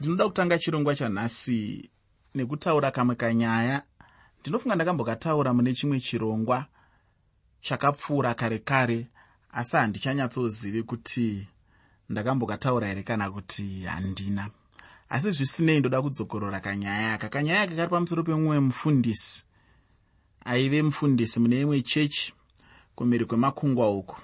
ndinoda kutanga chirongwa chanhasi nekutaura kamwe kanyaya. Ndinofunga ndakambokataura mune chimwe chirongwa chakapfuura kare kare asi handichanyatsozivi kuti ndakambokataura here kana kuti handina. Asi zvisinei ndoda kudzokorora kanyaya aka. Kanyaya aka kari pamusoro pemumwe mufundisi. Aive mufundisi mune imwe chechi kumhiri kwemakungwa uku.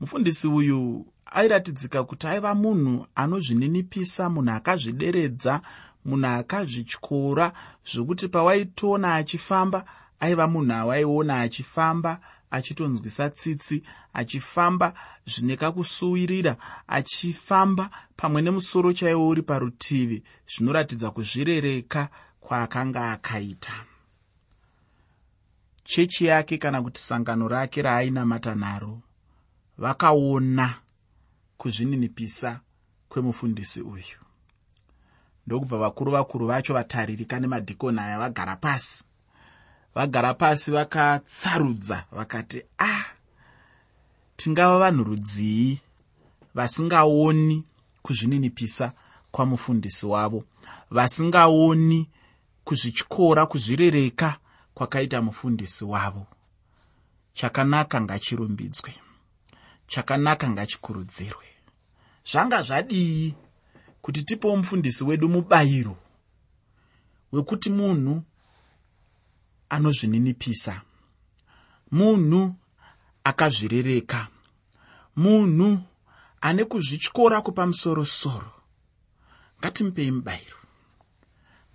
Mufundisi uyu airatidzika kuti aiva munhu anozvininipisa munhu akazvideredza munhu akazvityora zvokuti pawaitoona achifamba aiva munhu awaiona achifamba achitonzwisa tsitsi achifamba zvine kakusuwirira achifamba pamwe nemusoro chaiwo uri parutivi zvinoratidza kuzvirereka kwaakanga akaita. Chechi yake kana kuti sangano rake raainamata naro vakaona kuzvininipisa kwemufundisi uyu. Ndokubva vakuru vakuru vacho vataririka nemadhikoni aya vagara pasi. Vagara pasi vakatsarudza vakati ah, tingava vanhu rudzii vasingaoni kuzvininipisa kwamufundisi wavo? Vasingaoni kuzvityora kuzvirereka kwakaita mufundisi wavo? Chakanaka ngachirumbidzwe chakanaka ngachikurudzirwe. Zvanga zvadii kuti tipewo mufundisi wedu mubayiro wekuti munhu anozvininipisa munhu akazvirereka munhu ane kuzvityora kwepamusorosoro ngatimupei mubayiro.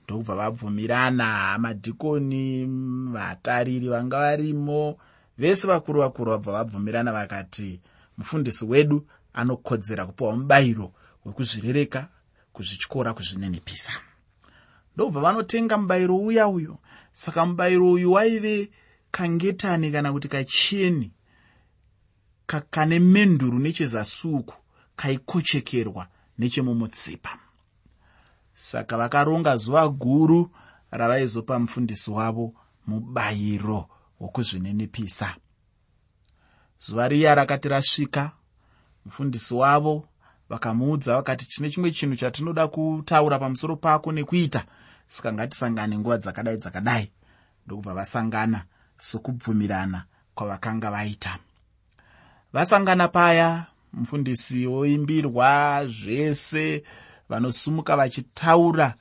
Ndokubva vabvumirana madhikoni vatariri vanga varimo vese vakuru vakuru vabva vabvumirana vakati mufundisi wedu anokodzera kupiwa mubayiro wekuzvirereka kuzvityora kuzvininipisa ndobva vanotenga mubayiro uya uyo saka mubayiro uyu waive kangetani kana kuti kachieni kakane menduru nechezasuku kaikochekerwa nechemumutsipa. Saka vakaronga zuva guru ravaizopa mufundisi wavo mubayiro wokuzvininipisa zuva riya rakati rasvika mufundisi wavo vakamuudza vakati tine chimwe chinhu chatinoda kutaura pamusoro pako nekuita saka ngatisangane nguva dzakadai dzakadai ndokubva vasangana sokubvumirana kwavakanga vaita. Vasangana paya mufundisi oimbirwa zvese vanosumuka vachitaura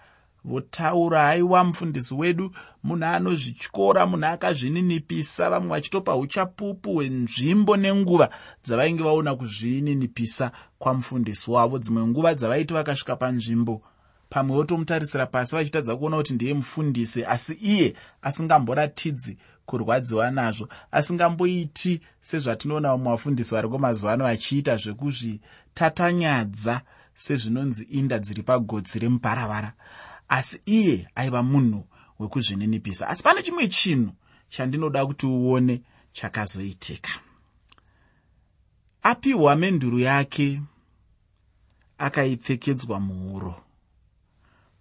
votaura aiwa mufundisi wedu munhu anozvityora munhu akazvininipisa. Vamwe vachitopa uchapupu hwenzvimbo nenguva dzavainge vaona kuzvininipisa kwamufundisi wavo. Dzimwe nguva dzavaiti vakasvika panzvimbo pamwe votomutarisira pasi vachitadza kuona kuti ndiye mufundisi asi iye asingamboratidzi kurwadziwa nazvo asingamboiti sezvatinoona vamwe vafundisi variko mazuva ano vachiita zvekuzvitatanyadza sezvinonzi inda dziri pagotsi remuparavara asi iye aiva munhu wekuzvininipisa. Asi pane chimwe chinhu chandinoda kuti uone chakazoitika apiwa menduru yake akaipfekedzwa muhuro.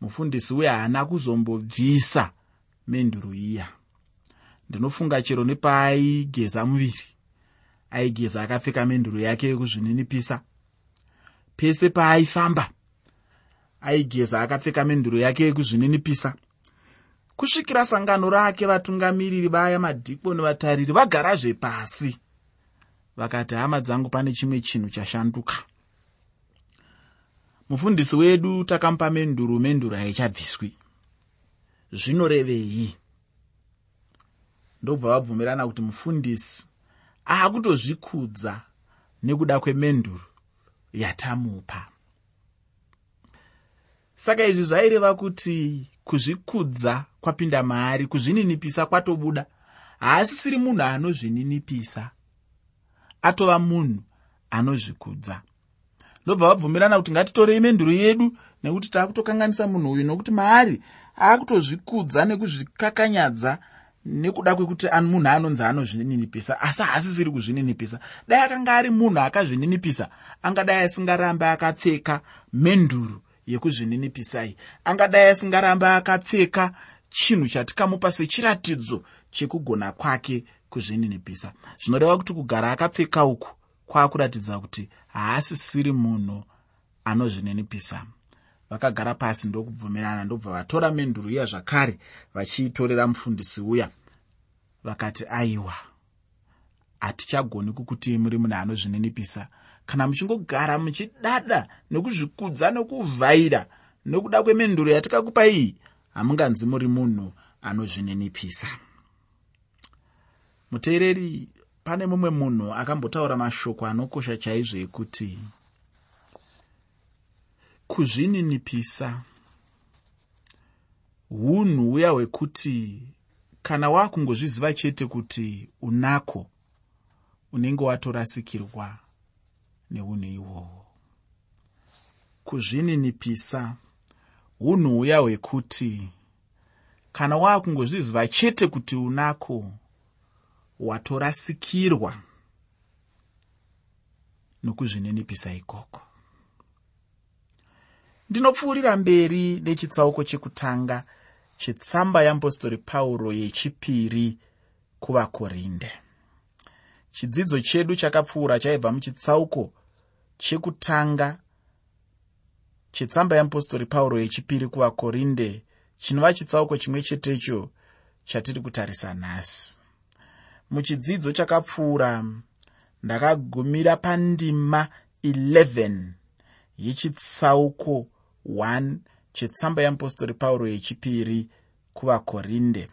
Mufundisi uye haana kuzombobvisa menduru iya. Ndinofunga chero nepaaigeza muviri. Aigeza akapfeka menduru yake yekuzvininipisa. Pese paaifamba aigeza akapfeka menduro yake yekuzvininipisa. Kusvikira sangano rake vatungamiriri vaya madhikoni vatariri vagarazve pasi. Vakati hama dzangu pane chimwe chinhu chashanduka. Mufundisi wedu takamupa menduru menduru haichabviswi. Zvinorevei ndobva vabvumirana kuti mufundisi aakutozvikudza nekuda kwemenduru yatamupa saka izvi zvaireva kuti kuzvikudza kwapinda maari kuzvininipisa kwatobuda. Haasisiri munhu anozvininipisa atova munhu anozvikudza. Ndobva vabvumirana kuti ngatitorei menduro yedu nekuti taakutokanganisa munhu uyu nokuti maari aakutozvikudza nekuzvikakanyadza nekuda kwekuti munhu anonzi anozvininipisa asi haasisiri kuzvininipisa. Dai akanga ari munhu akazvininipisa angadai asingarambe akapfeka menduru yekuzvininipisai angadai asingaramba akapfeka chinhu chatikamupa sechiratidzo chekugona kwake kuzvininipisa. Zvinoreva kuti kugara akapfeka uku kwaakuratidza kuti haasisiri munhu anozvininipisa. Vakagara pasi ndokubvumirana ndobva vatora menduro iya zvakare vachiitorera mufundisi uya. Vakati aiwa hatichagoni kukutii muri munhu anozvininipisa kana muchingogara muchidada nekuzvikudza nekuvhaira nokuda kwemenduro yatikakupa iyi hamunganzi muri munhu anozvininipisa. Muteereri pane mumwe munhu akambotaura mashoko anokosha chaizvo ekuti kuzvininipisa unhu uya hwekuti kana wakungozviziva chete kuti unako unenge watorasikirwa neunhu ihwohwo kuzvininipisa unhu uya hwekuti kana wakungozviziva chete kuti unako watorasikirwa nokuzvininipisa ikoko. Ndinopfuurira mberi nechitsauko chekutanga chetsamba yeapostori pauro yechipiri kuvakorinde chidzidzo chedu chakapfuura chaibva muchitsauko chekutanga chetsamba yeapostori pauro yechipiri kuvakorinde chinova chitsauko chimwe chetecho chatiri kutarisa nhasi. Muchidzidzo chakapfuura ndakagumira pandima 11 yechitsauko 1 chetsamba yeapostori pauro yechipiri kuvakorinde.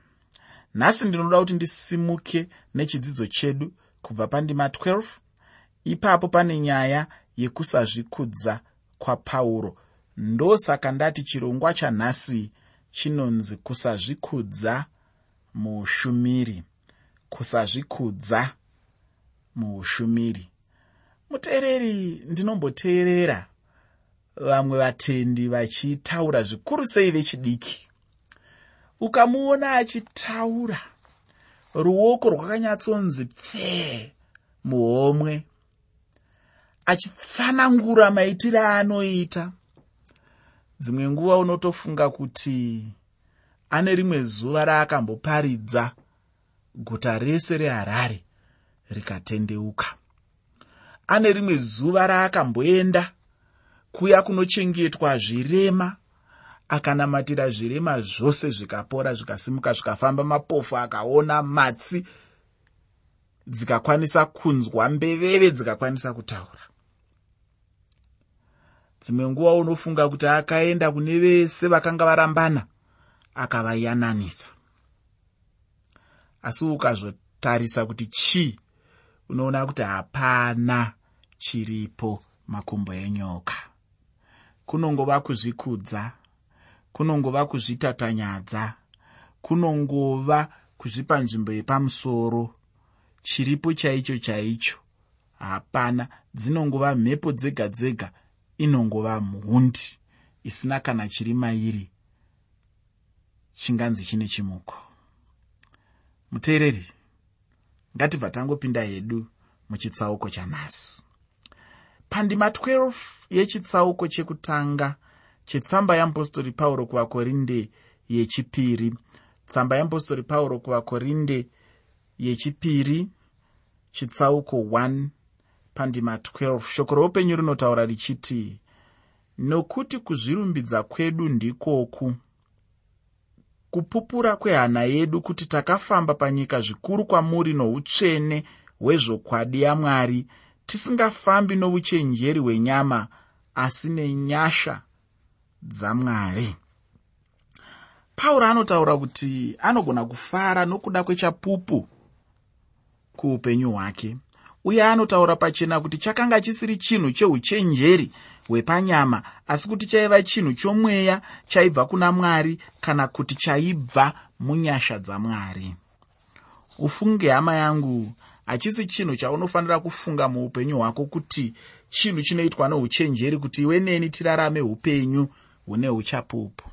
Nhasi ndinoda kuti ndisimuke nechidzidzo chedu kubva pandima 12 ipapo pane nyaya yekusazvikudza kwapauro. Ndosaka ndati chirongwa chanhasi chinonzi kusazvikudza muushumiri. Kusazvikudza muushumiri. Muteereri ndinomboteerera vamwe vatendi vachitaura zvikuru sei vechidiki. Ukamuona achitaura ruoko rwakanyatsonzi pfee muhomwe achitsanangura maitiro aanoita. Dzimwe nguva unotofunga kuti ane rimwe zuva raakamboparidza guta rese reharare rikatendeuka. Ane rimwe zuva raakamboenda kuya kunochengetwa zvirema akanamatira zvirema zvose zvikapora zvikasimuka zvikafamba mapofu akaona matsi dzikakwanisa kunzwa mbeveve dzikakwanisa kutaura. Dzimwe nguva unofunga kuti akaenda kune vese vakanga varambana akavayananisa. Asi ukazvotarisa kuti chii unoona kuti hapana chiripo makumbo enyoka. Kunongova kuzvikudza kunongova kuzvitatanyadza kunongova kuzvipa nzvimbo yepamusoro. Chiripo chaicho chaicho. Hapana dzinongova mhepo dzega dzega inongova mhundi isina kana chiri mairi. Chinganzi chine chimuko. Muteereri ngatibva tangopinda hedu muchitsauko chanhasi pandima 12 yechitsauko chekutanga chetsamba yeapostori pauro kuvakorinde yechipiri. tsamba yeapostori pauro kuvakorinde yechipiri chitsauko 1 pandima 12 shoko roupenyu rinotaura richiti nokuti kuzvirumbidza kwedu ndikoku kupupura kwehana yedu kuti takafamba panyika zvikuru kwamuri noutsvene hwezvokwadi yamwari tisingafambi nouchenjeri hwenyama asi nenyasha dzamwari. Pauro anotaura kuti anogona kufara nokuda kwechapupu kuupenyu hwake. Uye anotaura pachena kuti chakanga chisiri chinhu cheuchenjeri hwepanyama asi kuti chaiva chinhu chomweya chaibva kuna mwari kana kuti chaibva munyasha dzamwari. Ufunge hama yangu hachisi chinhu chaunofanira kufunga muupenyu hwako kuti chinhu chinoitwa neuchenjeri kuti iwe neni tirarame upenyu hune uchapupu.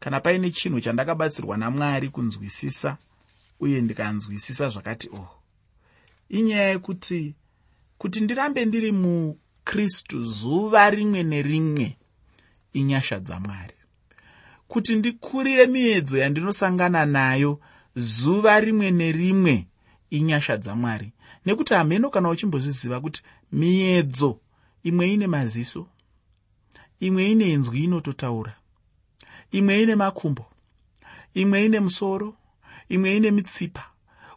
Kana paine chinhu chandakabatsirwa namwari kunzwisisa uye ndikanzwisisa zvakati oh inyaya yekuti kuti ndirambe ndiri mukristu zuva rimwe nerimwe inyasha dzamwari. Kuti ndikurire miedzo yandinosangana nayo zuva rimwe nerimwe inyasha dzamwari. Nekuti hameno kana uchimbozviziva kuti miedzo imwe ine maziso imwe ine inzwi inototaura imwe ine makumbo imwe ine musoro imwe ine mitsipa.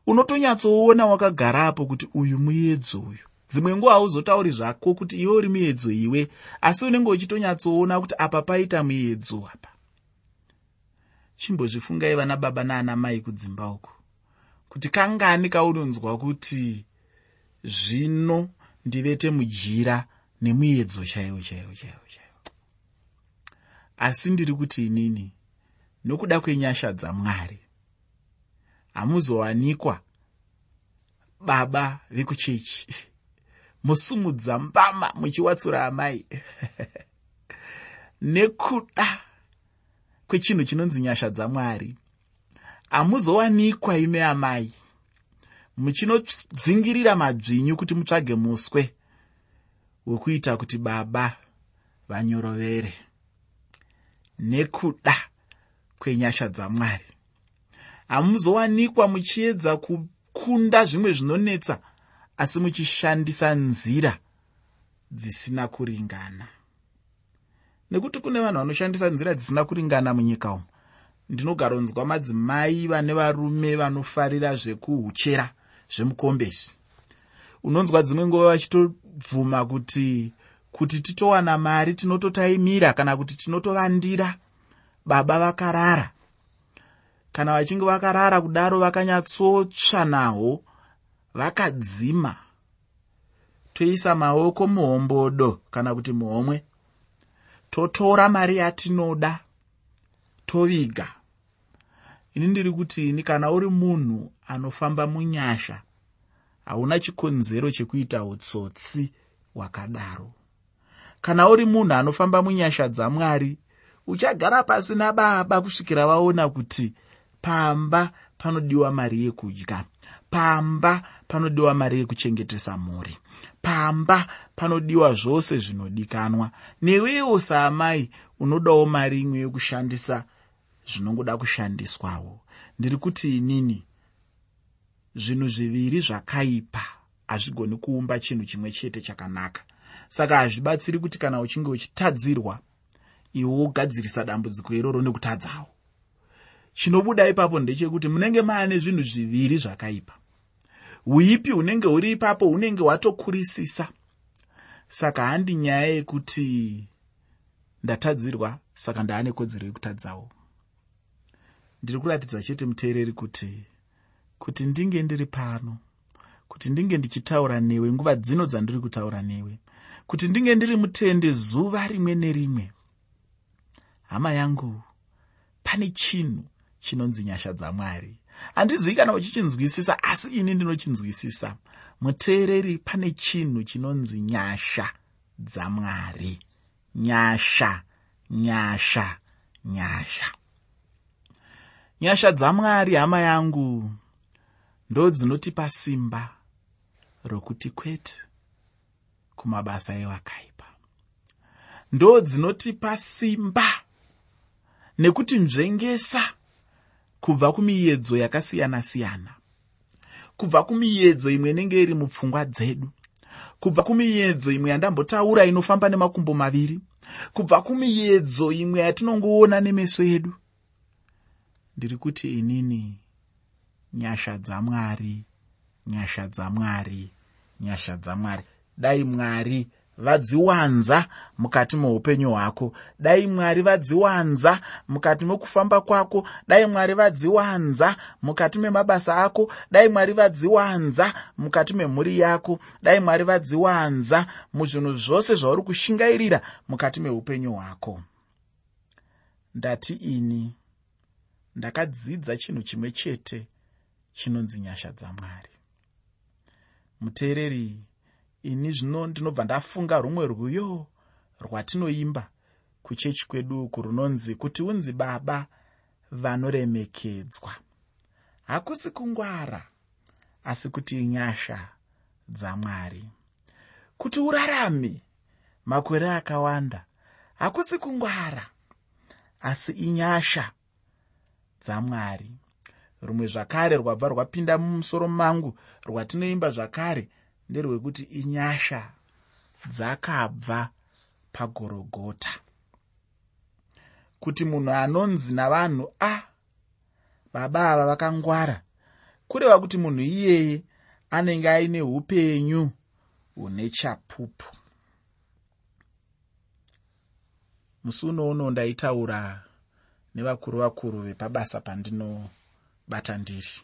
Unotonyatsoona wakagarapo kuti uyu muedzo uyu. Dzimwe nguva hauzotauri zvako kuti iwe uri muedzo iwe asi unenge uchitonyatsoona kuti apa paita muedzo apa. Chimbozvifungai vana baba naana mai kudzimba uku kuti kangani kaunonzwa kuti zvino ndivete mujira nemuedzo chaiwo chaiwo chaiwo chaiwo asi ndiri kuti inini nokuda kwenyasha dzamwari hamuzowanikwa baba vekuchechi. Musumudza mbama muchiwatsura amai. Nekuda kwechinhu chinonzi nyasha dzamwari hamuzowanikwa ime amai. Muchinodzingirira madzvinyu kuti mutsvage muswe wekuita kuti baba vanyorovere nekuda kwenyasha dzamwari. Hamuzowanikwa muchiedza kukunda zvimwe zvinonetsa asi muchishandisa nzira dzisina kuringana. Nekuti kune vanhu vanoshandisa nzira dzisina kuringana munyika umu ndinogaronzwa madzimai vane varume vanofarira zvekuhuchera zvemukombezvi unonzwa dzimwe nguva vachitobvuma kuti kuti titowana mari tinototaimira kana kuti tinotovandira baba vakarara. Kana vachinge vakarara kudaro vakanyatsotsva naho vakadzima. Toisa maoko muhombodo kana kuti muhomwe. Totora mari yatinoda toviga. Ini ndiri kuti ini kana uri munhu anofamba munyasha hauna chikonzero chekuita utsotsi hwakadaro kana uri munhu anofamba munyasha dzamwari uchagara pasina baba kusvikira vaona kuti pamba panodiwa mari yekudya pamba panodiwa mari yekuchengetesa mhuri pamba panodiwa zvose zvinodikanwa. Newewo saamai unodawo mari imwe yekushandisa zvinongoda kushandiswawo. Ndiri kuti inini zvinhu zviviri zvakaipa hazvigoni kuumba chinhu chimwe chete chakanaka saka hazvibatsiri kuti kana uchinge uchitadzirwa iwe wogadzirisa dambudziko iroro nekutadzawo. Chinobuda ipapo ndechekuti munenge maane zvinhu zviviri zvakaipa. Uipi hunenge huri ipapo hunenge hwatokurisisa. Saka handi nyaya yekuti ndatadzirwa saka ndaane kodzero yekutadzawo. Ndiri kuratidza chete muteereri kuti kuti ndinge ndiri pano kuti ndinge ndichitaura newe nguva dzino dzandiri kutaura newe kuti ndinge ndiri mutende zuva rimwe nerimwe. Hama yangu pane chinhu chinonzi nyasha dzamwari. Handizivi kana uchichinzwisisa asi ini ndinochinzwisisa. Muteereri pane chinhu chinonzi nyasha dzamwari. Nyasha nyasha nyasha. Nyasha dzamwari hama yangu ndo dzinotipa simba rokuti kwete kumabasa evakaipa ndo dzinotipa simba nekuti nzvengesa kubva kumiedzo yakasiyana-siyana kubva kumiedzo imwe inenge iri mupfungwa dzedu kubva kumiedzo imwe yandambotaura inofamba nemakumbo maviri kubva kumiedzo imwe yatinongoona nemeso edu. Ndiri kuti inini nyasha dzamwari nyasha dzamwari nyasha dzamwari dai mwari vadziwanza mukati meupenyu hwako. Dai mwari vadziwanza mukati mekufamba kwako. Dai mwari vadziwanza mukati memabasa ako. Dai mwari vadziwanza mukati memhuri yako. Dai mwari vadziwanza muzvinhu zvose zvauri kushingairira mukati meupenyu hwako. Ndati ini ndakadzidza chinhu chimwe chete chinonzi nyasha dzamwari muteereri ini zvino ndinobva ndafunga rumwe rwiyo rwatinoimba kuchechi kwedu uku runonzi kuti unzi baba vanoremekedzwa. Hakusi kungwara asi kuti nyasha dzamwari kuti urarame makore akawanda hakusi kungwara asi inyasha dzamwari rumwe zvakare rwabva rwapinda mumusoro mangu rwatinoimba zvakare nderwekuti inyasha dzakabva pagorogota. Kuti munhu anonzi navanhu a ah, baba ava vakangwara. Kureva kuti munhu iyeye anenge aine upenyu hune chapupu. Musi unouno ndaitaura nevakuru vakuru vepabasa pandinobata ndiri.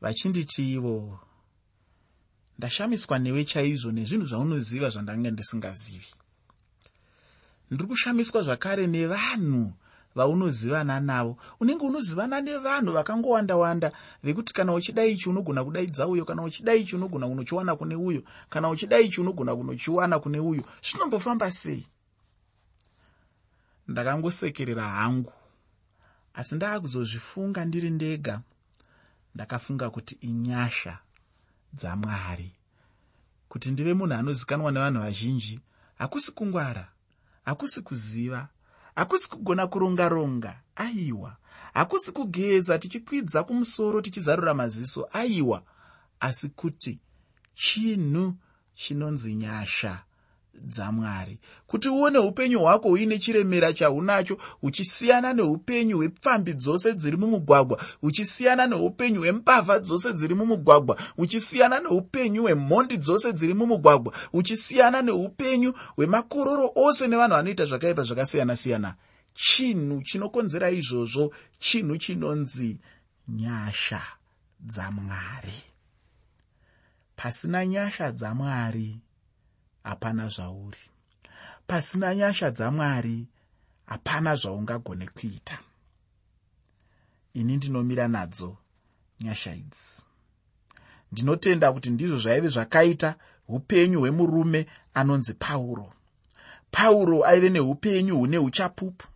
Vachinditi ivo ndashamiswa newe chaizvo nezvinhu zvaunoziva zvandanga ndisingazivi. Ndiri kushamiswa zvakare nevanhu vaunozivana navo. Unenge unozivana nevanhu vakangowanda wanda vekuti kana uchida ichi unogona kudaidza uyo kana uchida ichi unogona kunochiwana kune uyo kana uchida ichi unogona kunochiwana kune uyo zvinombofamba sei? Ndakangosekerera hangu asi ndaakuzozvifunga ndiri ndega. Ndakafunga kuti inyasha dzamwari. Kuti ndive munhu anozikanwa nevanhu vazhinji hakusi kungwara hakusi kuziva hakusi kugona kuronga-ronga aiwa. Hakusi kugeza tichikwidza kumusoro tichizarura maziso aiwa. Asi kuti chinhu chinonzi nyasha dzamwari. Kuti uone upenyu hwako huine chiremera chaunacho uchisiyana neupenyu hwepfambi dzose dziri mumugwagwa uchisiyana neupenyu hwembavha dzose dziri mumugwagwa uchisiyana neupenyu hwemhondi dzose dziri mumugwagwa uchisiyana neupenyu hwemakororo ose nevanhu vanoita zvakaipa zvakasiyana-siyana. Chinhu chinokonzera izvozvo chinhu chinonzi nyasha dzamwari. Pasina nyasha dzamwari hapana zvauri. Pasina nyasha dzamwari hapana zvaungagone kuita. Ini ndinomira nadzo nyasha idzi. Ndinotenda kuti ndizvo zvaive zvakaita upenyu hwemurume anonzi pauro pauro aive neupenyu hune uchapupu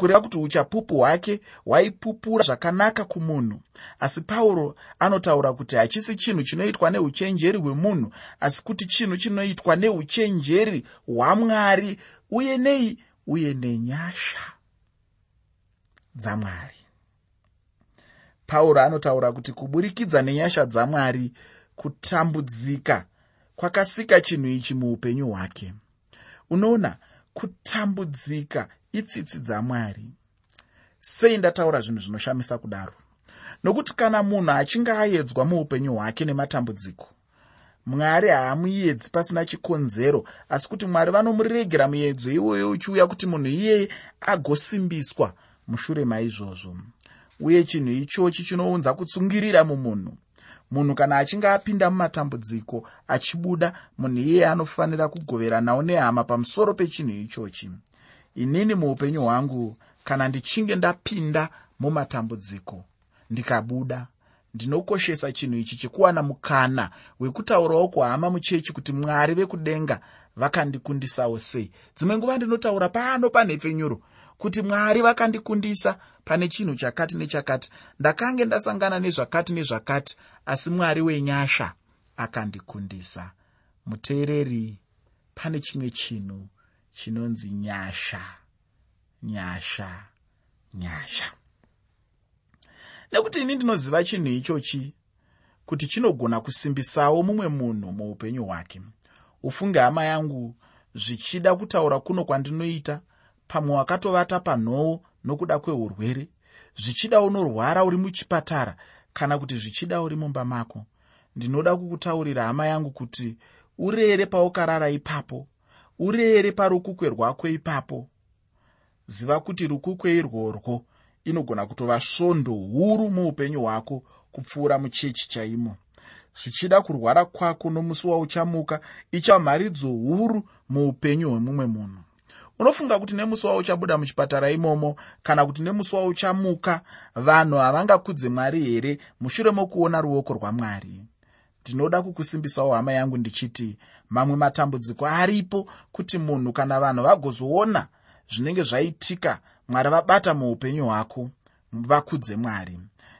kureva kuti uchapupu hwake hwaipupura zvakanaka kumunhu. Asi pauro anotaura kuti hachisi chinhu chinoitwa neuchenjeri hwemunhu asi kuti chinhu chinoitwa neuchenjeri hwamwari uye nei uye nenyasha dzamwari. Pauro anotaura kuti kuburikidza nenyasha dzamwari kutambudzika kwakasika chinhu ichi muupenyu hwake. Unoona kutambudzika itsitsi dzamwari. Sei ndataura zvinhu zvinoshamisa kudaro? Nokuti kana munhu achinge aedzwa muupenyu hwake nematambudziko mwari haamuedzi pasina chikonzero asi kuti mwari vanomuregera muedzo iwoyo uchiuya kuti munhu iyeye agosimbiswa mushure maizvozvo. Uye chinhu ichochi chinounza kutsungirira mumunhu. Munhu kana achinge apinda mumatambudziko achibuda munhu iyeye anofanira kugoveranawo nehama pamusoro pechinhu ichochi inini muupenyu hwangu kana ndichinge ndapinda mumatambudziko ndikabuda ndinokoshesa chinhu ichi chekuwana mukana wekutaurawo kuhama muchechi kuti mwari vekudenga vakandikundisawo sei. Dzimwe nguva ndinotaura pano panhepfenyuro kuti mwari vakandikundisa pane chinhu chakati nechakati. Ndakange ndasangana nezvakati nezvakati asi mwari wenyasha akandikundisa. Muteereri pane chimwe chinhu chinonzi nyasha. Nyasha. Nyasha. Nekuti ini ndinoziva chinhu ichochi kuti chinogona kusimbisawo mumwe munhu muupenyu hwake. Ufunge hama yangu zvichida kutaura kuno kwandinoita pamwe wakatovata panhoo nokuda kweurwere zvichida unorwara uri muchipatara kana kuti zvichida uri mumba mako. Ndinoda kukutaurira hama yangu kuti urere paukarara ipapo urere parukukwe rwako ipapo. Ziva kuti rukukwe irworwo inogona kutova svondo huru muupenyu hwako kupfuura muchechi chaimo. Zvichida kurwara kwako nomusi wauchamuka ichamharidzo huru muupenyu hwemumwe munhu. Unofunga kuti nemusi wauchabuda muchipatara imomo kana kuti nemusi wauchamuka vanhu havangakudze mwari here mushure mokuona ruoko rwamwari? Ndinoda kukusimbisawo hama yangu ndichiti mamwe matambudziko aripo kuti munhu kana vanhu vagozoona zvinenge zvaitika mwari vabata muupenyu hwako vakudze mwari.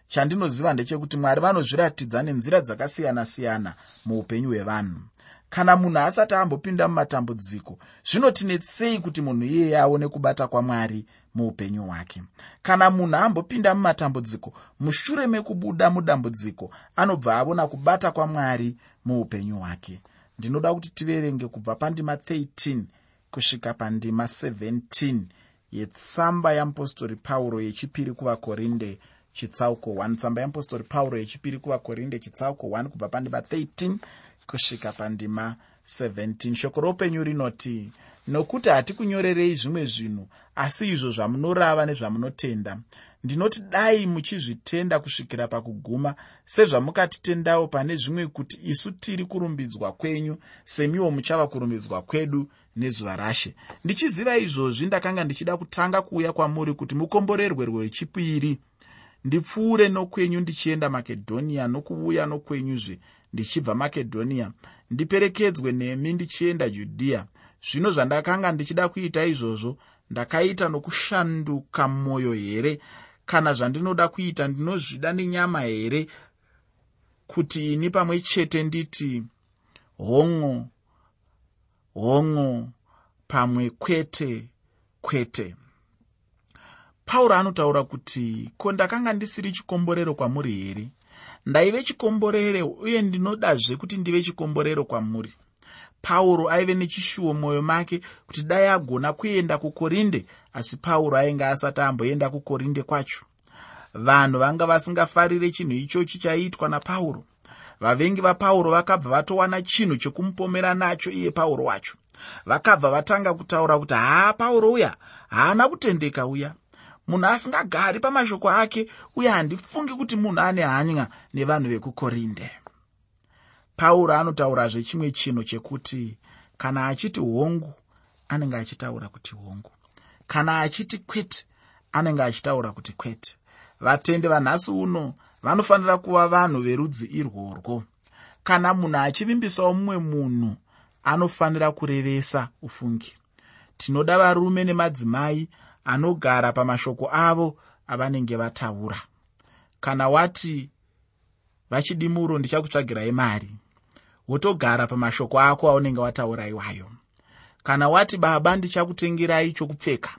Chandinoziva ndechekuti mwari vanozviratidza nenzira dzakasiyana-siyana muupenyu hwevanhu. Kana munhu asati ambopinda mumatambudziko zvinotinetsei kuti munhu iyeye aone kubata kwamwari muupenyu hwake. Kana munhu ambopinda mumatambudziko mushure mekubuda mudambudziko anobva avona kubata kwamwari muupenyu hwake ndinoda kuti tiverenge kubva pandima 13 kusvika pandima 17 yetsamba yeapostori pauro yechipiri kuvakorinde chitsauko 1 tsamba yeapostori pauro yechipiri kuvakorinde chitsauko 1 kubva pandima 13 kusvika pandima 17 shoko roupenyu rinoti nokuti hatikunyorerei zvimwe zvinhu asi izvo zvamunorava nezvamunotenda. Ndinoti dai muchizvitenda kusvikira pakuguma sezvamukatitendawo pane zvimwe kuti isu tiri kurumbidzwa kwenyu semiwo muchava kurumbidzwa kwedu nezuva rashe. Ndichiziva izvozvi ndakanga ndichida kutanga kuuya kwamuri kuti mukomborerwe rwechipiri. Ndipfuure nokwenyu ndichienda makedhoniya nokuuya nokwenyuzve ndichibva makedhoniya ndiperekedzwe nemi ndichienda judhiya zvino zvandakanga ndichida kuita izvozvo ndakaita nokushanduka mwoyo here? Kana zvandinoda kuita ndinozvida nenyama here? Kuti ini pamwe chete nditi hon'o hon'o pamwe kwete kwete. Pauro anotaura kuti ko ndakanga ndisiri chikomborero kwamuri here? Ndaive chikomborere uye ndinodazve kuti ndive chikomborero kwamuri pauro aive nechishuwo mwoyo make kuti dai agona kuenda kukorinde asi pauro ainge asati amboenda kukorinde kwacho. Vanhu vanga vasingafarire chinhu ichochi chaiitwa napauro. Vavengi vapauro vakabva vatowana chinhu chekumupomera nacho iye pauro wacho. Vakabva vatanga kutaura kuti haa pauro uya haana kutendeka uya. Munhu asingagari pamashoko ake uye handifungi kuti munhu ane hanya nevanhu vekukorinde pauro anotaurazve chimwe chinhu chekuti kana achiti hongu anenge achitaura kuti hongu. Kana achiti kwete anenge achitaura kuti kwete. Vatende vanhasi uno vanofanira kuva vanhu verudzi irworwo. Kana munhu achivimbisawo mumwe munhu anofanira kurevesa ufungi. Tinoda varume nemadzimai anogara pamashoko avo avanenge vataura. Kana wati vachidimuro ndichakutsvagirai mari wotogara pamashoko ako aunenge wataura iwayo. Kana wati baba ndichakutengerai chokupfeka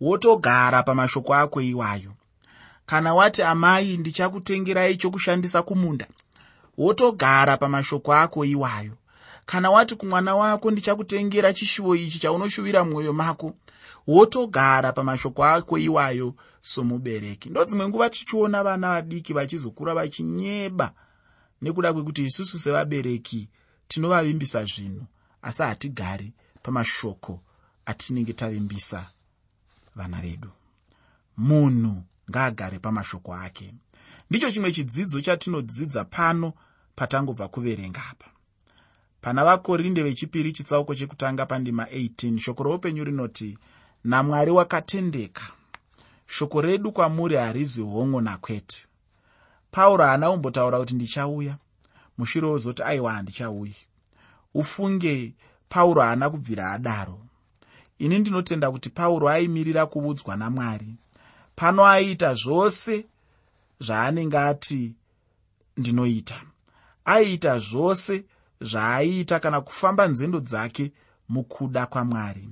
wotogara pamashoko ako iwayo. Kana wati amai ndichakutengerai chokushandisa kumunda wotogara pamashoko ako iwayo. Kana wati kumwana wako ndichakutengera chishuwo ichi chaunoshuvira mwoyo mako wotogara pamashoko ako iwayo somubereki. Ndodzimwe nguva tichiona vana vadiki vachizokura vachinyeba nekuda kwekuti isusu sevabereki tinovavimbisa zvinhu asi hatigari pamashoko atinenge tavimbisa vana vedu. Munhu ngaagare pamashoko ake. Ndicho chimwe chidzidzo chatinodzidza pano patangobva kuverenga apa. Pana vakorinde vechipiri chitsauko chekutanga pandima 18 shoko roupenyu rinoti namwari wakatendeka. Shoko redu kwamuri harizi hon'o nakwete pauro haana kumbotaura kuti ndichauya. Mushure wozoti aiwa handichauyi. Ufunge pauro haana kubvira adaro. Ini ndinotenda kuti pauro aimirira kuudzwa namwari. Pano aiita zvose zvaanenge ati ndinoita. Aiita zvose zvaaiita kana kufamba nzendo dzake mukuda kwamwari.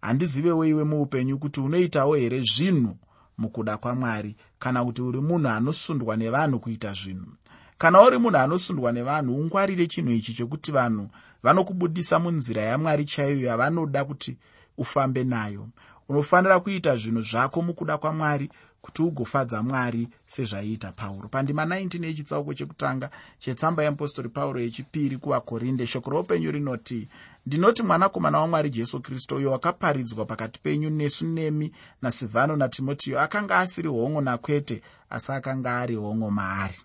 Handizivewo iwe muupenyu kuti unoitawo here zvinhu mukuda kwamwari kana kuti uri munhu anosundwa nevanhu kuita zvinhu. Kana uri munhu anosundwa nevanhu ungwarire chinhu ichi chekuti vanhu vanokubudisa munzira yamwari chaiyo yavanoda kuti ufambe nayo. Unofanira kuita zvinhu zvako mukuda kwamwari kuti ugofadza mwari sezvaiita pauro. Pandima 19 yechitsauko chekutanga chetsamba yeapostori pauro yechipiri kuvakorinde shoko roupenyu rinoti ndinoti mwanakomana wamwari jesu kristu uyo wakaparidzwa pakati penyu nesu nemi nasivhano natimotiyo akanga asiri hon'o nakwete asi akanga ari hon'o maari.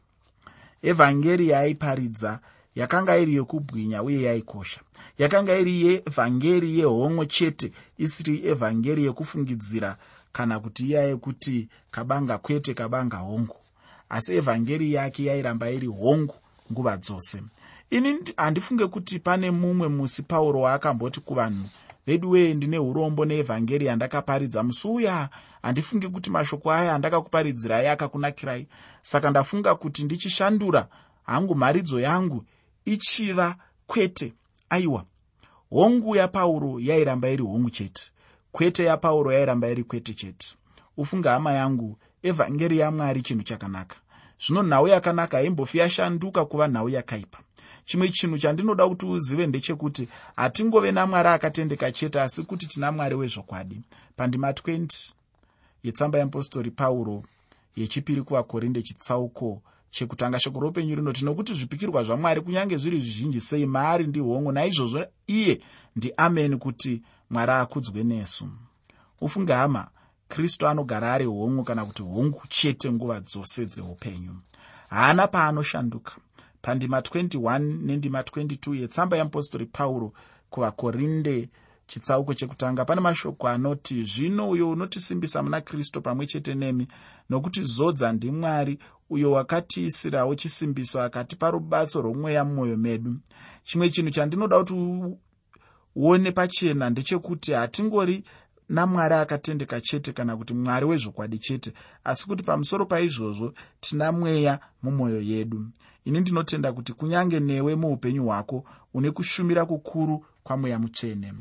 Evhangeri yaaiparidza yakanga iri yokubwinya uye yaikosha. Yakanga iri yeevhangeri yehomwe chete isiri evhangeri yekufungidzira kana kuti iya yekuti kabanga kwete kabanga hongu asi evhangeri yake yairamba iri hongu nguva dzose ini handifunge kuti pane mumwe musi pauro waakamboti kuvanhu vedu wee ndine urombo neevhangeri yandakaparidza. Musi uya handifunge kuti mashoko aya andakakuparidzirai akakunakirai. Saka ndafunga kuti ndichishandura hangu mharidzo yangu ichiva kwete aiwa. Hongu yapauro yairamba iri hongu chete. Kwete yapauro yairamba iri kwete chete. Ufunga hama yangu evhangeri yamwari chinhu chakanaka. Zvino nhau yakanaka haimbofi yashanduka kuva nhau yakaipa chimwe chinhu chandinoda kuti uzive ndechekuti hatingove namwari akatendeka chete asi kuti tina mwari wezvokwadi. Pandima 20 yetsamba yeapostori pauro yechipiri kuvakorinde chitsauko chekutanga shoko roupenyu rinoti nokuti zvipikirwa zvamwari kunyange zviri zvizhinji sei maari ndihongu naizvozvo iye ndiameni kuti mwari akudzwe nesu. Ufunge hama kristu anogara ari hongu kana kuti hongu chete nguva dzose dzeupenyu haana paanoshanduka pandima 21 nendima 22 yetsamba yeapostori pauro kuvakorinde chitsauko chekutanga. Pane mashoko anoti zvino uyo unotisimbisa muna kristu pamwe chete nemi nokuti zodza ndimwari uyo wakatiisirawo chisimbiso akatipa rubatso rwomweya mumwoyo medu. Chimwe chinhu chandinoda kuti uone pachena ndechekuti hatingori namwari akatendeka chete kana kuti mwari wezvokwadi chete. Asi kuti pamusoro paizvozvo tina mweya mumwoyo yedu. Ini ndinotenda kuti kunyange newe muupenyu hwako une kushumira kukuru kwamweya mutsvene